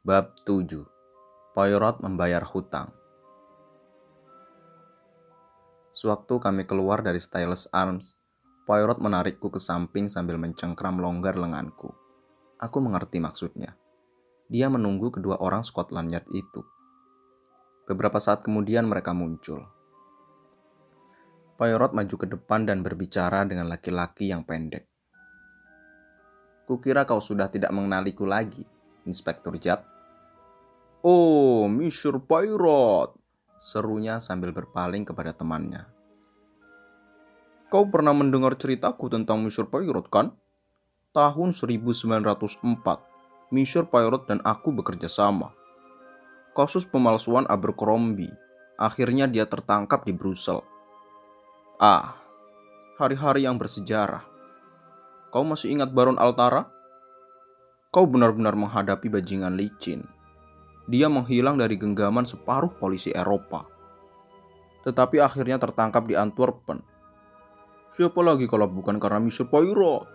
Bab 7 Poirot membayar hutang Sewaktu kami keluar dari Stylus Arms, Poirot menarikku ke samping sambil mencengkram longgar lenganku. Aku mengerti maksudnya. Dia menunggu kedua orang Scotland Yard itu. Beberapa saat kemudian mereka muncul. Poirot maju ke depan dan berbicara dengan laki-laki yang pendek. Kukira kau sudah tidak mengenaliku lagi, Inspektur Jap. Oh, Mr. Poirot, serunya sambil berpaling kepada temannya. Kau pernah mendengar ceritaku tentang Mr. Poirot kan? Tahun 1904, Mr. Poirot dan aku bekerja sama. Kasus pemalsuan Abercrombie. Akhirnya dia tertangkap di Brussels. Ah, hari-hari yang bersejarah. Kau masih ingat Baron Altara? Kau benar-benar menghadapi bajingan licin. Dia menghilang dari genggaman separuh polisi Eropa. Tetapi akhirnya tertangkap di Antwerpen. Siapa lagi kalau bukan karena Mr. Poirot?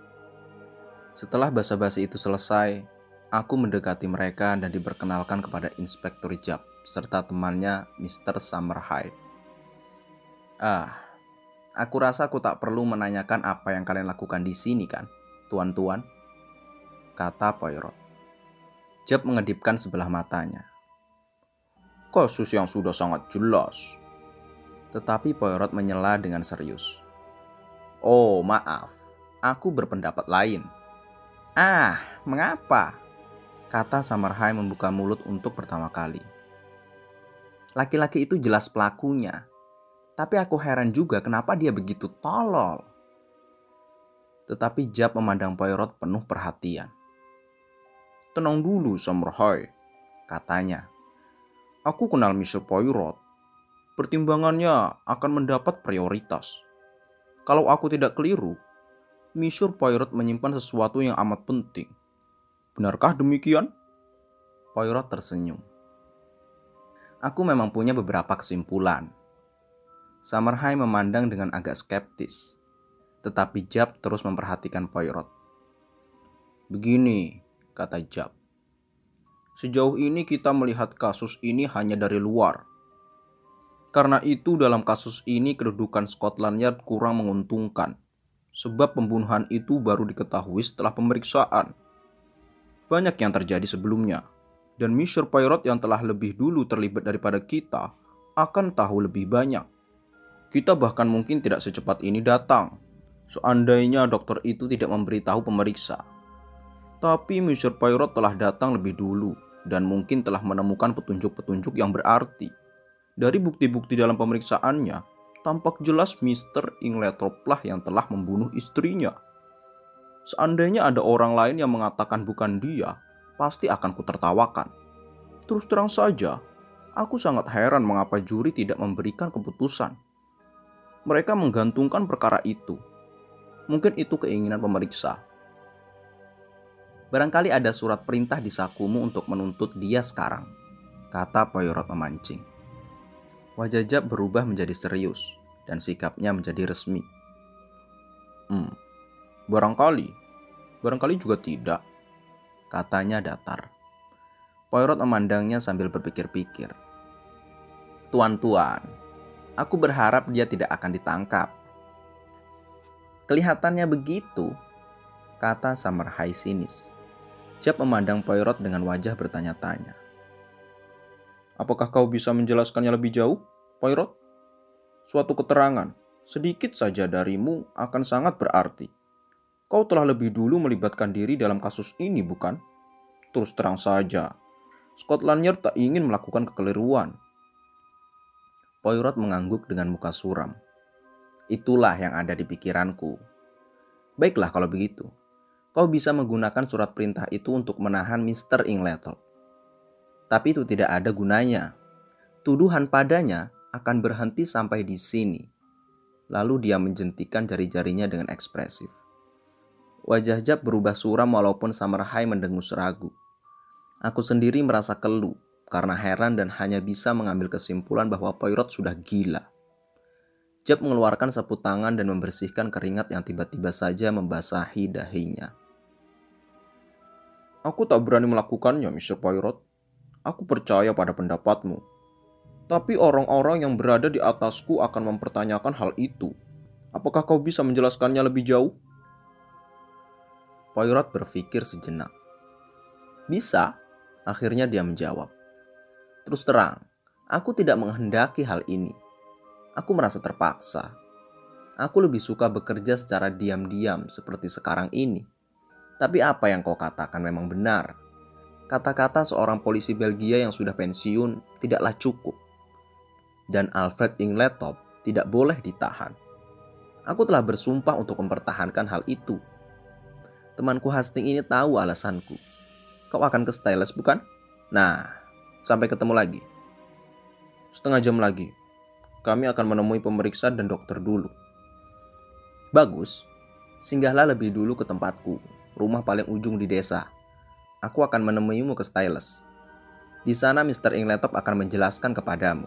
Setelah basa-basi itu selesai, aku mendekati mereka dan diperkenalkan kepada Inspektur Jab serta temannya Mr. Summerhide. Ah, aku rasa aku tak perlu menanyakan apa yang kalian lakukan di sini kan, tuan-tuan? Kata Poirot. Jab mengedipkan sebelah matanya. Kasus yang sudah sangat jelas. Tetapi Poirot menyela dengan serius. Oh, maaf. Aku berpendapat lain. Ah, mengapa? Kata Summerhide membuka mulut untuk pertama kali. Laki-laki itu jelas pelakunya. Tapi aku heran juga kenapa dia begitu tolol. Tetapi Jab memandang Poirot penuh perhatian. Tenang dulu, Summerhide, katanya. Aku kenal Mr. Poirot. Pertimbangannya akan mendapat prioritas. Kalau aku tidak keliru, Mr. Poirot menyimpan sesuatu yang amat penting. Benarkah demikian? Poirot tersenyum. Aku memang punya beberapa kesimpulan. Summerhide memandang dengan agak skeptis. Tetapi Jab terus memperhatikan Poirot. Begini, kata Jab. Sejauh ini kita melihat kasus ini hanya dari luar. Karena itu dalam kasus ini kedudukan Scotland Yard kurang menguntungkan. Sebab pembunuhan itu baru diketahui setelah pemeriksaan. Banyak yang terjadi sebelumnya. Dan Mr. Poirot yang telah lebih dulu terlibat daripada kita akan tahu lebih banyak. Kita bahkan mungkin tidak secepat ini datang. Seandainya dokter itu tidak memberitahu pemeriksa. Tapi Mr. Poirot telah datang lebih dulu dan mungkin telah menemukan petunjuk-petunjuk yang berarti. Dari bukti-bukti dalam pemeriksaannya, tampak jelas Mr. Ingletrop lah yang telah membunuh istrinya. Seandainya ada orang lain yang mengatakan bukan dia, pasti akan kutertawakan. Terus terang saja, aku sangat heran mengapa juri tidak memberikan keputusan. Mereka menggantungkan perkara itu. Mungkin itu keinginan pemeriksa. Barangkali ada surat perintah di sakumu untuk menuntut dia sekarang, kata Poirot memancing. Wajah Jab berubah menjadi serius dan sikapnya menjadi resmi. Hmm, barangkali, barangkali juga tidak, katanya datar. Poirot memandangnya sambil berpikir-pikir. Tuan-tuan, aku berharap dia tidak akan ditangkap. Kelihatannya begitu, kata Summerhide sinis. Jab memandang Poirot dengan wajah bertanya-tanya. Apakah kau bisa menjelaskannya lebih jauh, Poirot? Suatu keterangan, sedikit saja darimu akan sangat berarti. Kau telah lebih dulu melibatkan diri dalam kasus ini, bukan? Terus terang saja, Scotland Yard tak ingin melakukan kekeliruan. Poirot mengangguk dengan muka suram. Itulah yang ada di pikiranku. Baiklah kalau begitu. Kau bisa menggunakan surat perintah itu untuk menahan Mr. Ingleton. Tapi itu tidak ada gunanya. Tuduhan padanya akan berhenti sampai di sini. Lalu dia menjentikan jari-jarinya dengan ekspresif. Wajah Jab berubah suram walaupun Summerhide mendengus ragu. Aku sendiri merasa keluh karena heran dan hanya bisa mengambil kesimpulan bahwa Poirot sudah gila. Jab mengeluarkan sapu tangan dan membersihkan keringat yang tiba-tiba saja membasahi dahinya. Aku tak berani melakukannya, Mr. Poirot, aku percaya pada pendapatmu. Tapi orang-orang yang berada di atasku akan mempertanyakan hal itu. Apakah kau bisa menjelaskannya lebih jauh? Poirot berpikir sejenak. Bisa, akhirnya dia menjawab. Terus terang, aku tidak menghendaki hal ini. Aku merasa terpaksa. Aku lebih suka bekerja secara diam-diam seperti sekarang ini. Tapi apa yang kau katakan memang benar. Kata-kata seorang polisi Belgia yang sudah pensiun tidaklah cukup. Dan Alfred Ingletop tidak boleh ditahan. Aku telah bersumpah untuk mempertahankan hal itu. Temanku Hastings ini tahu alasanku. Kau akan ke Stylus bukan? Nah, Sampai ketemu lagi. Setengah jam lagi. Kami akan menemui pemeriksa dan dokter dulu. Bagus. Singgahlah lebih dulu ke tempatku. Rumah paling ujung di desa. Aku akan menemuimu ke Stylus. Di sana Mr. Ingletop akan menjelaskan kepadamu.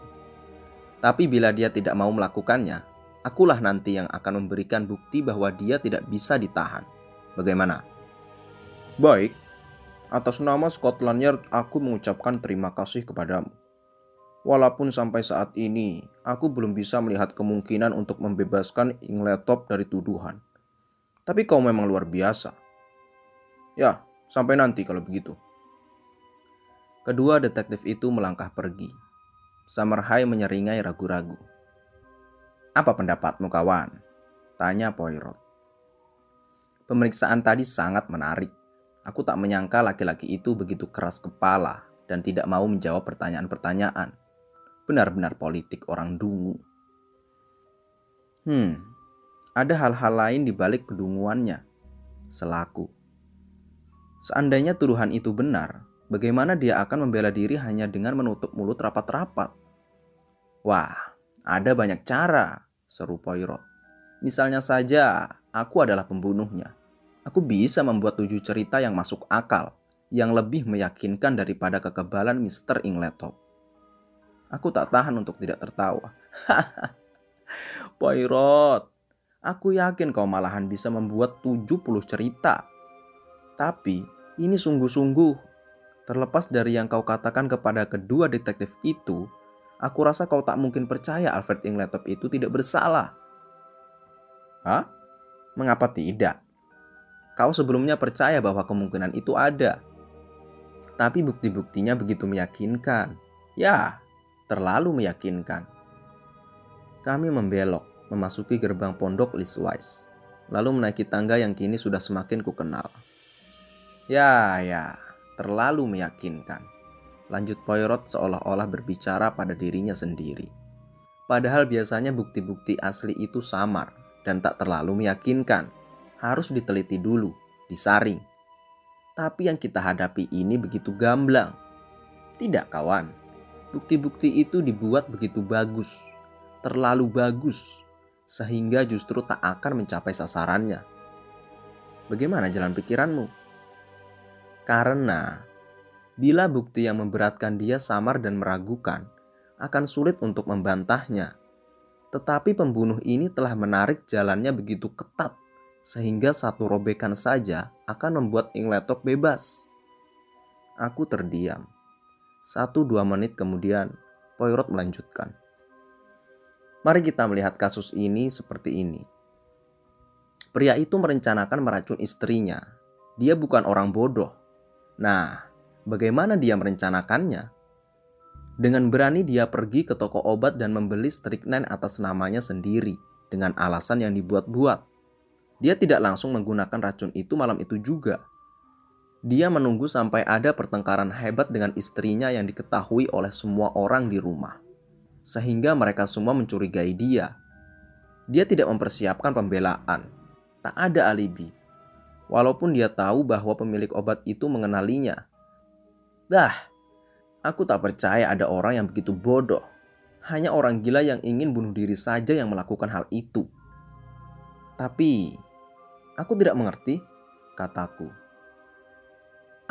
Tapi bila dia tidak mau melakukannya, akulah nanti yang akan memberikan bukti bahwa dia tidak bisa ditahan. Bagaimana? Baik, Atas nama Scotland Yard, aku mengucapkan terima kasih kepadamu. Walaupun sampai saat ini, aku belum bisa melihat kemungkinan untuk membebaskan Ingletop dari tuduhan. Tapi kau memang luar biasa. Ya, sampai nanti kalau begitu. Kedua detektif itu melangkah pergi. Summerhigh menyeringai ragu-ragu. Apa pendapatmu kawan? Tanya Poirot. Pemeriksaan tadi sangat menarik. Aku tak menyangka laki-laki itu begitu keras kepala dan tidak mau menjawab pertanyaan-pertanyaan. Benar-benar politik orang dungu. Hmm, ada hal-hal lain di balik kedunguannya. Selaku. Seandainya tuduhan itu benar, bagaimana dia akan membela diri hanya dengan menutup mulut rapat-rapat? Wah, ada banyak cara, seru Poirot. Misalnya saja, aku adalah pembunuhnya. Aku bisa membuat tujuh cerita yang masuk akal, yang lebih meyakinkan daripada kekebalan Mr. Ingletop. Aku tak tahan untuk tidak tertawa. Poirot, aku yakin kau malahan bisa membuat 70 cerita. Tapi ini sungguh-sungguh. Terlepas dari yang kau katakan kepada kedua detektif itu, aku rasa kau tak mungkin percaya Alfred Ingletop itu tidak bersalah. Hah? Mengapa tidak? Kau sebelumnya percaya bahwa kemungkinan itu ada. Tapi bukti-buktinya begitu meyakinkan. Ya, terlalu meyakinkan. Kami membelok, memasuki gerbang pondok Liswise. Lalu menaiki tangga yang kini sudah semakin kukenal. Ya, ya, terlalu meyakinkan. Lanjut Poirot seolah-olah berbicara pada dirinya sendiri. Padahal biasanya bukti-bukti asli itu samar dan tak terlalu meyakinkan harus diteliti dulu, disaring. Tapi yang kita hadapi ini begitu gamblang. Tidak kawan, bukti-bukti itu dibuat begitu bagus, terlalu bagus, sehingga justru tak akan mencapai sasarannya. Bagaimana jalan pikiranmu? Karena bila bukti yang memberatkan dia samar dan meragukan, akan sulit untuk membantahnya. Tetapi pembunuh ini telah menarik jalannya begitu ketat sehingga satu robekan saja akan membuat Ingletop bebas. Aku terdiam. Satu dua menit kemudian, Poirot melanjutkan. Mari kita melihat kasus ini seperti ini. Pria itu merencanakan meracun istrinya. Dia bukan orang bodoh. Nah, bagaimana dia merencanakannya? Dengan berani dia pergi ke toko obat dan membeli strychnine atas namanya sendiri dengan alasan yang dibuat-buat. Dia tidak langsung menggunakan racun itu malam itu juga. Dia menunggu sampai ada pertengkaran hebat dengan istrinya yang diketahui oleh semua orang di rumah, sehingga mereka semua mencurigai dia. Dia tidak mempersiapkan pembelaan, tak ada alibi, walaupun dia tahu bahwa pemilik obat itu mengenalinya. Dah, aku tak percaya ada orang yang begitu bodoh. Hanya orang gila yang ingin bunuh diri saja yang melakukan hal itu. Tapi Aku tidak mengerti, kataku.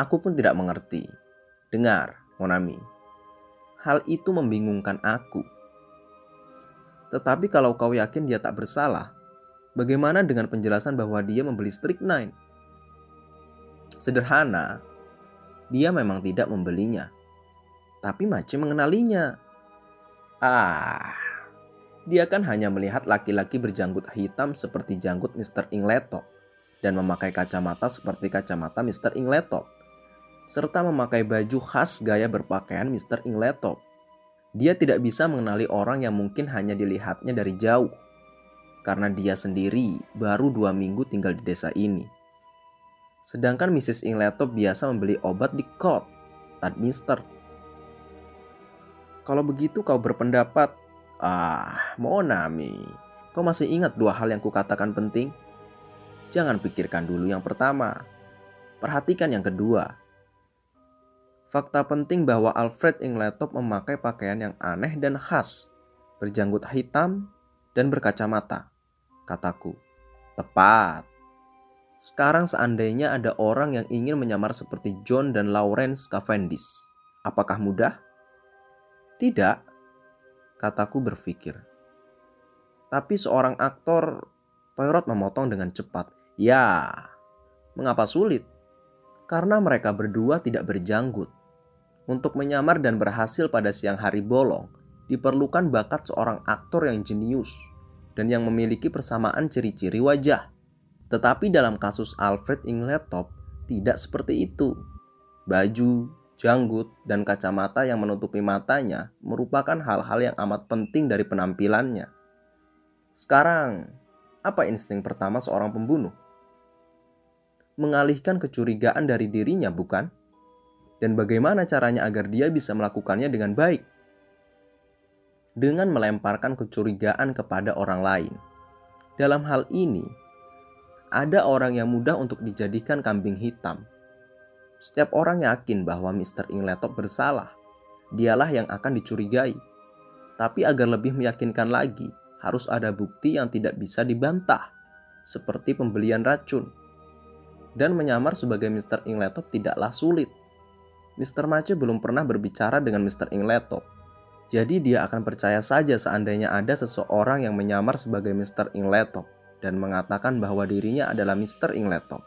Aku pun tidak mengerti. Dengar, Monami. Hal itu membingungkan aku. Tetapi kalau kau yakin dia tak bersalah, bagaimana dengan penjelasan bahwa dia membeli strychnine? Sederhana, dia memang tidak membelinya. tapi Mace mengenalinya. Ah, dia kan hanya melihat laki-laki berjanggut hitam seperti janggut Mr. Ingletop dan memakai kacamata seperti kacamata Mr. Ingletop serta memakai baju khas gaya berpakaian Mr. Ingletop. Dia tidak bisa mengenali orang yang mungkin hanya dilihatnya dari jauh, karena dia sendiri baru dua minggu tinggal di desa ini. Sedangkan Mrs. Ingletop biasa membeli obat di Court, Mister. Kalau begitu kau berpendapat, ah, Monami, kau masih ingat dua hal yang kukatakan penting? Jangan pikirkan dulu yang pertama, perhatikan yang kedua. Fakta penting bahwa Alfred Ingletop memakai pakaian yang aneh dan khas, berjanggut hitam dan berkacamata. Kataku, tepat. Sekarang seandainya ada orang yang ingin menyamar seperti John dan Lawrence Cavendish, apakah mudah? Tidak, kataku berpikir. Tapi seorang aktor, Poirot memotong dengan cepat. Ya, mengapa sulit? Karena mereka berdua tidak berjanggut. Untuk menyamar dan berhasil pada siang hari bolong, diperlukan bakat seorang aktor yang jenius dan yang memiliki persamaan ciri-ciri wajah. Tetapi dalam kasus Alfred Ingletop, tidak seperti itu. Baju, janggut, dan kacamata yang menutupi matanya merupakan hal-hal yang amat penting dari penampilannya. Sekarang, apa insting pertama seorang pembunuh? Mengalihkan kecurigaan dari dirinya, bukan? dan bagaimana caranya agar dia bisa melakukannya dengan baik. Dengan melemparkan kecurigaan kepada orang lain. Dalam hal ini, ada orang yang mudah untuk dijadikan kambing hitam. Setiap orang yakin bahwa Mr. Ingletop bersalah. Dialah yang akan dicurigai. Tapi agar lebih meyakinkan lagi, harus ada bukti yang tidak bisa dibantah, seperti pembelian racun. Dan menyamar sebagai Mr. Ingletop tidaklah sulit Mr. Mace belum pernah berbicara dengan Mr. Ingletop. Jadi dia akan percaya saja seandainya ada seseorang yang menyamar sebagai Mr. Ingletop dan mengatakan bahwa dirinya adalah Mr. Ingletop.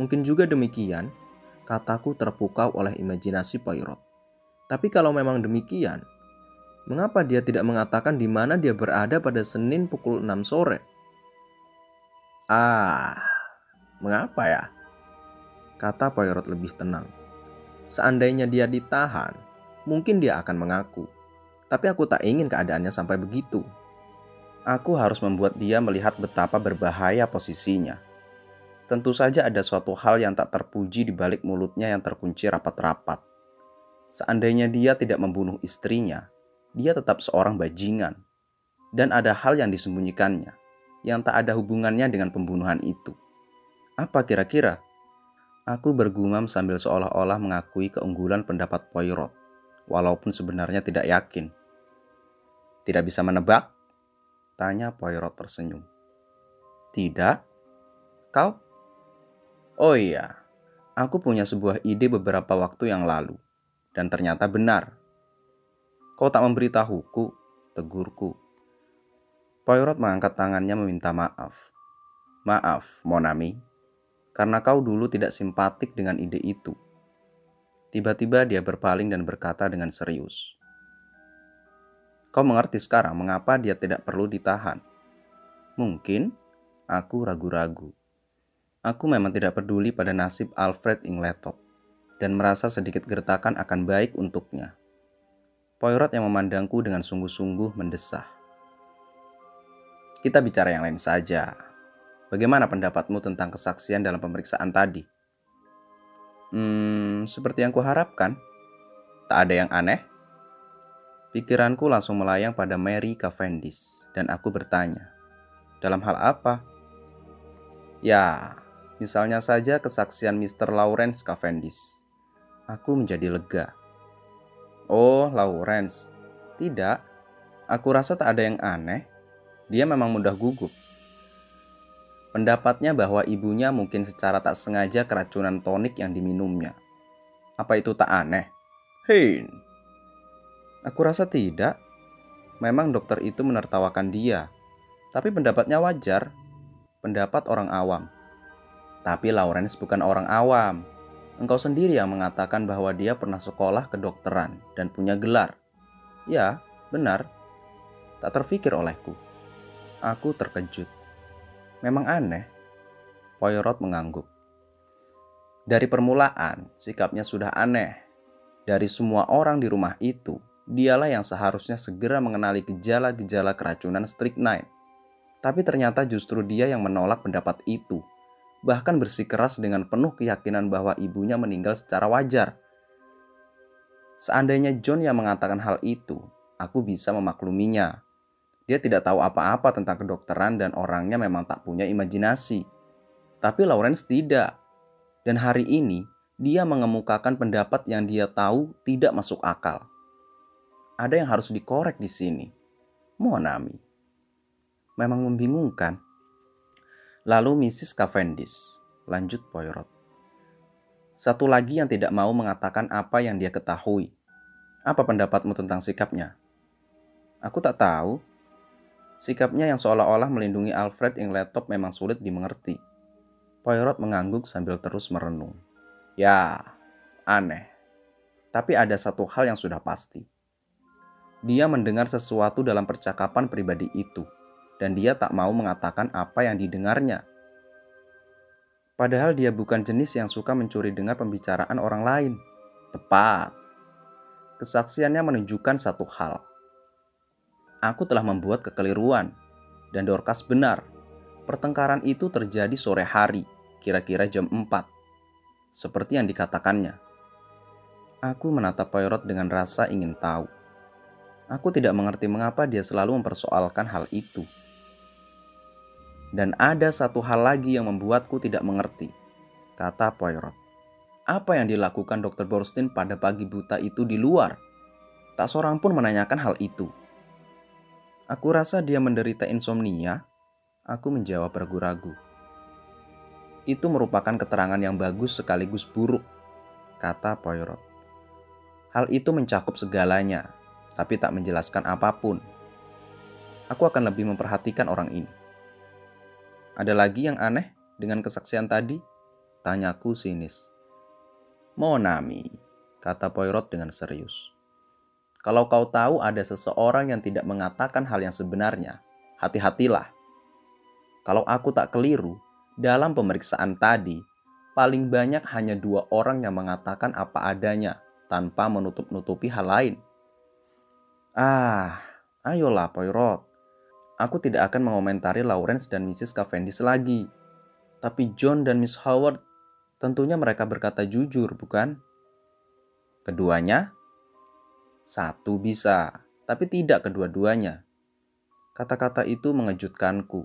Mungkin juga demikian, kataku terpukau oleh imajinasi Poirot. Tapi kalau memang demikian, mengapa dia tidak mengatakan di mana dia berada pada Senin pukul 6 sore? Ah, mengapa ya? kata Poirot lebih tenang. Seandainya dia ditahan, mungkin dia akan mengaku. Tapi aku tak ingin keadaannya sampai begitu. Aku harus membuat dia melihat betapa berbahaya posisinya. Tentu saja ada suatu hal yang tak terpuji di balik mulutnya yang terkunci rapat-rapat. Seandainya dia tidak membunuh istrinya, dia tetap seorang bajingan. Dan ada hal yang disembunyikannya, yang tak ada hubungannya dengan pembunuhan itu. Apa kira-kira? Aku bergumam sambil seolah-olah mengakui keunggulan pendapat Poirot, walaupun sebenarnya tidak yakin. Tidak bisa menebak? Tanya Poirot tersenyum. Tidak? Kau? Oh iya, aku punya sebuah ide beberapa waktu yang lalu, dan ternyata benar. Kau tak memberitahuku, tegurku. Poirot mengangkat tangannya meminta maaf. Maaf, Monami, karena kau dulu tidak simpatik dengan ide itu. Tiba-tiba dia berpaling dan berkata dengan serius, "Kau mengerti sekarang mengapa dia tidak perlu ditahan? Mungkin aku ragu-ragu. Aku memang tidak peduli pada nasib Alfred Ingletop dan merasa sedikit gertakan akan baik untuknya." Poirot yang memandangku dengan sungguh-sungguh mendesah. Kita bicara yang lain saja, Bagaimana pendapatmu tentang kesaksian dalam pemeriksaan tadi? Hmm, seperti yang kuharapkan. Tak ada yang aneh. Pikiranku langsung melayang pada Mary Cavendish dan aku bertanya, dalam hal apa? Ya, misalnya saja kesaksian Mr. Lawrence Cavendish. Aku menjadi lega. Oh, Lawrence. Tidak, aku rasa tak ada yang aneh. Dia memang mudah gugup. Pendapatnya bahwa ibunya mungkin secara tak sengaja keracunan tonik yang diminumnya. Apa itu tak aneh? Hei, aku rasa tidak. Memang dokter itu menertawakan dia, tapi pendapatnya wajar. Pendapat orang awam. Tapi Lawrence bukan orang awam. Engkau sendiri yang mengatakan bahwa dia pernah sekolah kedokteran dan punya gelar. Ya, benar. Tak terfikir olehku. Aku terkejut. Memang aneh. Poirot mengangguk. Dari permulaan, sikapnya sudah aneh. Dari semua orang di rumah itu, dialah yang seharusnya segera mengenali gejala-gejala keracunan strychnine. Tapi ternyata justru dia yang menolak pendapat itu bahkan bersikeras dengan penuh keyakinan bahwa ibunya meninggal secara wajar. Seandainya John yang mengatakan hal itu, aku bisa memakluminya. Dia tidak tahu apa-apa tentang kedokteran dan orangnya memang tak punya imajinasi. Tapi Lawrence tidak. Dan hari ini, dia mengemukakan pendapat yang dia tahu tidak masuk akal. Ada yang harus dikorek di sini. Monami. Memang membingungkan. Lalu Mrs. Cavendish, lanjut Poirot. Satu lagi yang tidak mau mengatakan apa yang dia ketahui. Apa pendapatmu tentang sikapnya? Aku tak tahu. Sikapnya yang seolah-olah melindungi Alfred Ingletop memang sulit dimengerti. Poirot mengangguk sambil terus merenung. Ya, aneh. Tapi ada satu hal yang sudah pasti. Dia mendengar sesuatu dalam percakapan pribadi itu – dan dia tak mau mengatakan apa yang didengarnya. Padahal dia bukan jenis yang suka mencuri dengar pembicaraan orang lain. Tepat. Kesaksiannya menunjukkan satu hal. Aku telah membuat kekeliruan, dan Dorcas benar. Pertengkaran itu terjadi sore hari, kira-kira jam 4. Seperti yang dikatakannya. Aku menatap Poirot dengan rasa ingin tahu. Aku tidak mengerti mengapa dia selalu mempersoalkan hal itu. Dan ada satu hal lagi yang membuatku tidak mengerti, kata Poirot. Apa yang dilakukan Dr. Borstein pada pagi buta itu di luar? Tak seorang pun menanyakan hal itu. Aku rasa dia menderita insomnia. Aku menjawab ragu-ragu. Itu merupakan keterangan yang bagus sekaligus buruk, kata Poirot. Hal itu mencakup segalanya, tapi tak menjelaskan apa pun. Aku akan lebih memperhatikan orang ini. Ada lagi yang aneh dengan kesaksian tadi? Tanyaku sinis. Monami, kata Poirot dengan serius. Kalau kau tahu ada seseorang yang tidak mengatakan hal yang sebenarnya, hati-hatilah. Kalau aku tak keliru, dalam pemeriksaan tadi, paling banyak hanya dua orang yang mengatakan apa adanya tanpa menutup-nutupi hal lain. Ah, ayolah Poirot. Aku tidak akan mengomentari Lawrence dan Mrs. Cavendish lagi. Tapi John dan Miss Howard, tentunya mereka berkata jujur, bukan? Keduanya? Satu bisa, tapi tidak kedua-duanya. Kata-kata itu mengejutkanku.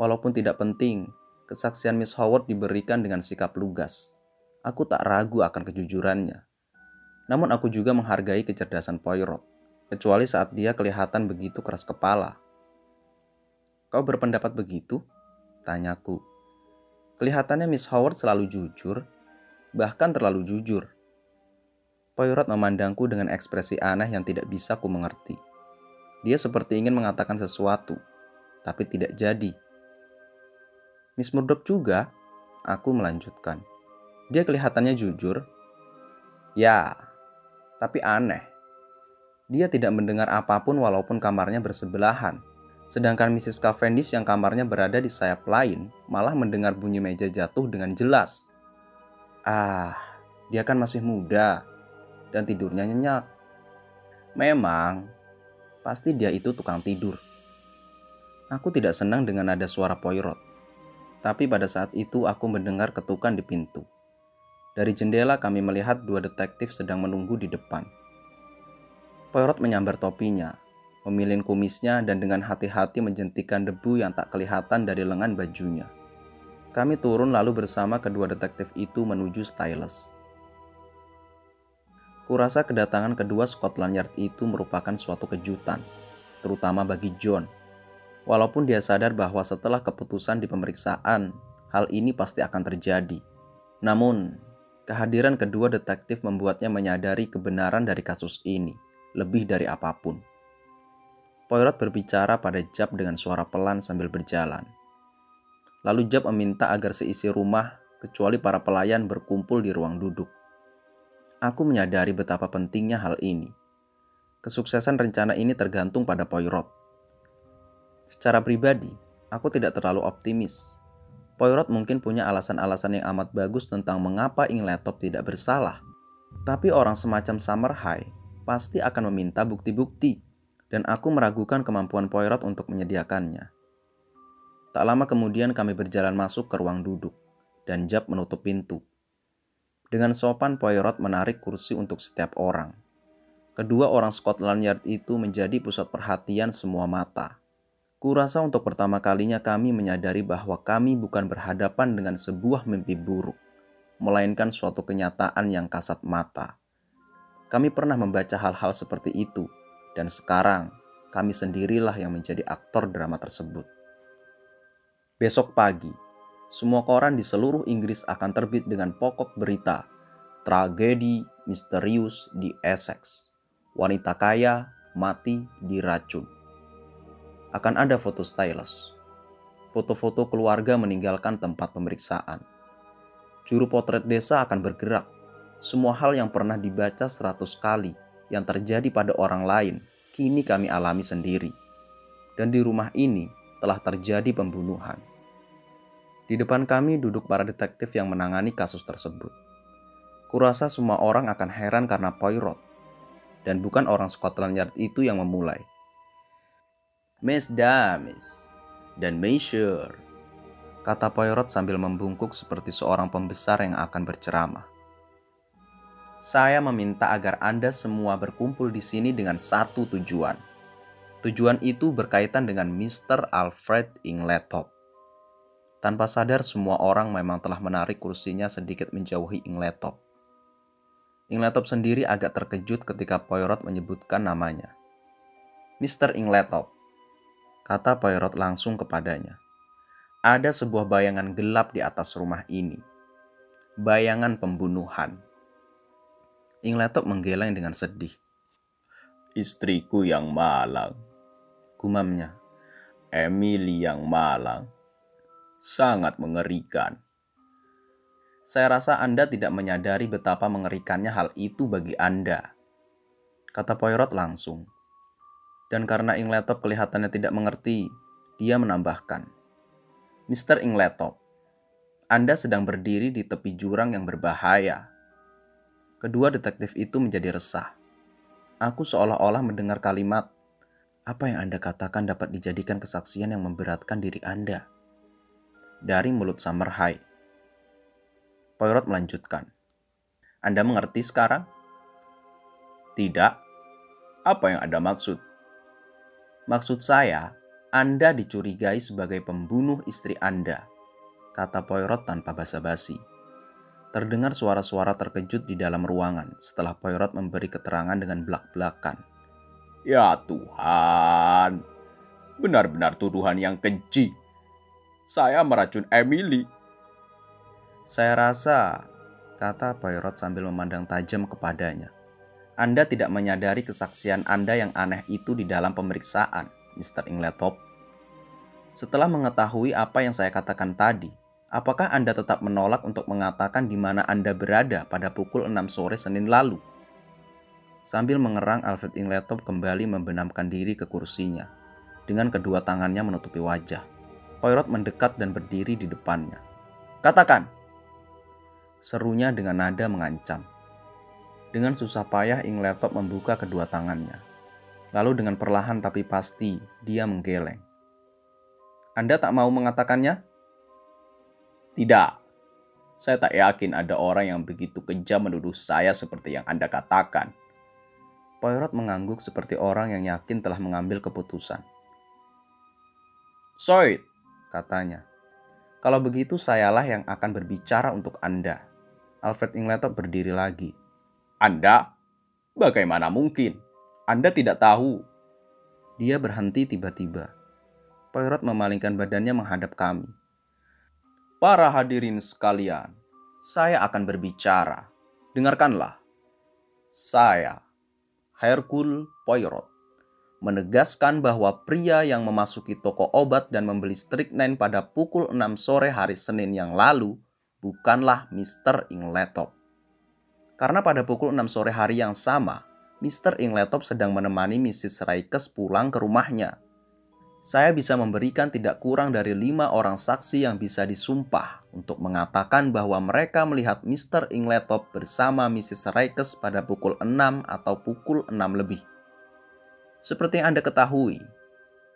Walaupun tidak penting, kesaksian Miss Howard diberikan dengan sikap lugas. Aku tak ragu akan kejujurannya. Namun aku juga menghargai kecerdasan Poirot, kecuali saat dia kelihatan begitu keras kepala. Kau berpendapat begitu? Tanyaku. Kelihatannya Miss Howard selalu jujur, bahkan terlalu jujur. Poirot memandangku dengan ekspresi aneh yang tidak bisa ku mengerti. Dia seperti ingin mengatakan sesuatu, tapi tidak jadi. Miss Murdoch juga, aku melanjutkan. Dia kelihatannya jujur. Ya, tapi aneh. Dia tidak mendengar apa pun walaupun kamarnya bersebelahan. Sedangkan Mrs. Cavendish yang kamarnya berada di sayap lain malah mendengar bunyi meja jatuh dengan jelas. Ah, dia kan masih muda dan tidurnya nyenyak. Memang, pasti dia itu tukang tidur. Aku tidak senang dengan ada suara Poirot. Tapi pada saat itu aku mendengar ketukan di pintu. Dari jendela kami melihat dua detektif sedang menunggu di depan. Poirot menyambar topinya memilih kumisnya dan dengan hati-hati menjentikan debu yang tak kelihatan dari lengan bajunya. Kami turun lalu bersama kedua detektif itu menuju Stylus. Kurasa kedatangan kedua Scotland Yard itu merupakan suatu kejutan, terutama bagi John. Walaupun dia sadar bahwa setelah keputusan di pemeriksaan, hal ini pasti akan terjadi. Namun, kehadiran kedua detektif membuatnya menyadari kebenaran dari kasus ini, lebih dari apa pun. Poirot berbicara pada Jab dengan suara pelan sambil berjalan. Lalu Jab meminta agar seisi rumah, kecuali para pelayan berkumpul di ruang duduk. Aku menyadari betapa pentingnya hal ini. Kesuksesan rencana ini tergantung pada Poirot. Secara pribadi, aku tidak terlalu optimis. Poirot mungkin punya alasan-alasan yang amat bagus tentang mengapa Ingletop tidak bersalah. Tapi orang semacam Summer High pasti akan meminta bukti-bukti, dan aku meragukan kemampuan Poirot untuk menyediakannya. Tak lama kemudian kami berjalan masuk ke ruang duduk, dan Jab menutup pintu. Dengan sopan Poirot menarik kursi untuk setiap orang. Kedua orang Scotland Yard itu menjadi pusat perhatian semua mata. Kurasa untuk pertama kalinya kami menyadari bahwa kami bukan berhadapan dengan sebuah mimpi buruk, melainkan suatu kenyataan yang kasat mata. Kami pernah membaca hal-hal seperti itu, dan sekarang kami sendirilah yang menjadi aktor drama tersebut. Besok pagi, semua koran di seluruh Inggris akan terbit dengan pokok berita tragedi misterius di Essex. Wanita kaya mati diracun. Akan ada foto stylus. Foto-foto keluarga meninggalkan tempat pemeriksaan. Juru potret desa akan bergerak. Semua hal yang pernah dibaca seratus kali yang terjadi pada orang lain, kini kami alami sendiri. Dan di rumah ini, telah terjadi pembunuhan. Di depan kami duduk para detektif yang menangani kasus tersebut. Kurasa semua orang akan heran karena Poirot, dan bukan orang Scotland Yard itu yang memulai. Miss Damis dan Monsieur, kata Poirot sambil membungkuk seperti seorang pembesar yang akan berceramah. Saya meminta agar Anda semua berkumpul di sini dengan satu tujuan – Tujuan itu berkaitan dengan Mr. Alfred Ingletop. Tanpa sadar semua orang memang telah menarik kursinya sedikit menjauhi Ingletop. Ingletop sendiri agak terkejut ketika Poirot menyebutkan namanya. Mr. Ingletop, kata Poirot langsung kepadanya. Ada sebuah bayangan gelap di atas rumah ini. Bayangan pembunuhan. Ingletop menggeleng dengan sedih. Istriku yang malang, gumamnya. Emily yang malang. Sangat mengerikan. Saya rasa Anda tidak menyadari betapa mengerikannya hal itu bagi Anda. Kata Poirot langsung. Dan karena Ingletop kelihatannya tidak mengerti, dia menambahkan. Mr. Ingletop, Anda sedang berdiri di tepi jurang yang berbahaya. Kedua detektif itu menjadi resah. Aku seolah-olah mendengar kalimat apa yang Anda katakan dapat dijadikan kesaksian yang memberatkan diri Anda. Dari mulut Summer High. Poirot melanjutkan. Anda mengerti sekarang? Tidak. Apa yang Anda maksud? Maksud saya, Anda dicurigai sebagai pembunuh istri Anda, kata Poirot tanpa basa-basi. Terdengar suara-suara terkejut di dalam ruangan setelah Poirot memberi keterangan dengan belak-belakan. Ya Tuhan, benar-benar tuduhan yang keji. Saya meracun Emily. Saya rasa, kata Poirot sambil memandang tajam kepadanya. Anda tidak menyadari kesaksian Anda yang aneh itu di dalam pemeriksaan, Mr. Ingletop. Setelah mengetahui apa yang saya katakan tadi, apakah Anda tetap menolak untuk mengatakan di mana Anda berada pada pukul 6 sore Senin lalu? Sambil mengerang, Alfred Ingletop kembali membenamkan diri ke kursinya. Dengan kedua tangannya menutupi wajah. Poirot mendekat dan berdiri di depannya. Katakan! Serunya dengan nada mengancam. Dengan susah payah Ingletop membuka kedua tangannya. Lalu dengan perlahan tapi pasti, dia menggeleng. Anda tak mau mengatakannya? Tidak. Saya tak yakin ada orang yang begitu kejam menuduh saya seperti yang Anda katakan. Poirot mengangguk seperti orang yang yakin telah mengambil keputusan. Soit, katanya. Kalau begitu sayalah yang akan berbicara untuk Anda. Alfred Ingletop berdiri lagi. Anda? Bagaimana mungkin? Anda tidak tahu. Dia berhenti tiba-tiba. Poirot memalingkan badannya menghadap kami. Para hadirin sekalian, saya akan berbicara. Dengarkanlah. Saya Hercule Poirot, menegaskan bahwa pria yang memasuki toko obat dan membeli strychnine pada pukul 6 sore hari Senin yang lalu bukanlah Mr. Ingletop. Karena pada pukul 6 sore hari yang sama, Mr. Ingletop sedang menemani Mrs. Raikes pulang ke rumahnya. Saya bisa memberikan tidak kurang dari lima orang saksi yang bisa disumpah untuk mengatakan bahwa mereka melihat Mr. Ingletop bersama Mrs. Raikes pada pukul 6 atau pukul 6 lebih. Seperti yang Anda ketahui,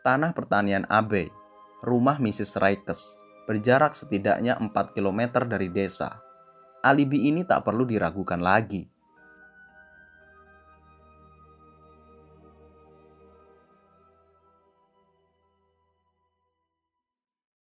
tanah pertanian Abe, rumah Mrs. Raikes, berjarak setidaknya 4 km dari desa. Alibi ini tak perlu diragukan lagi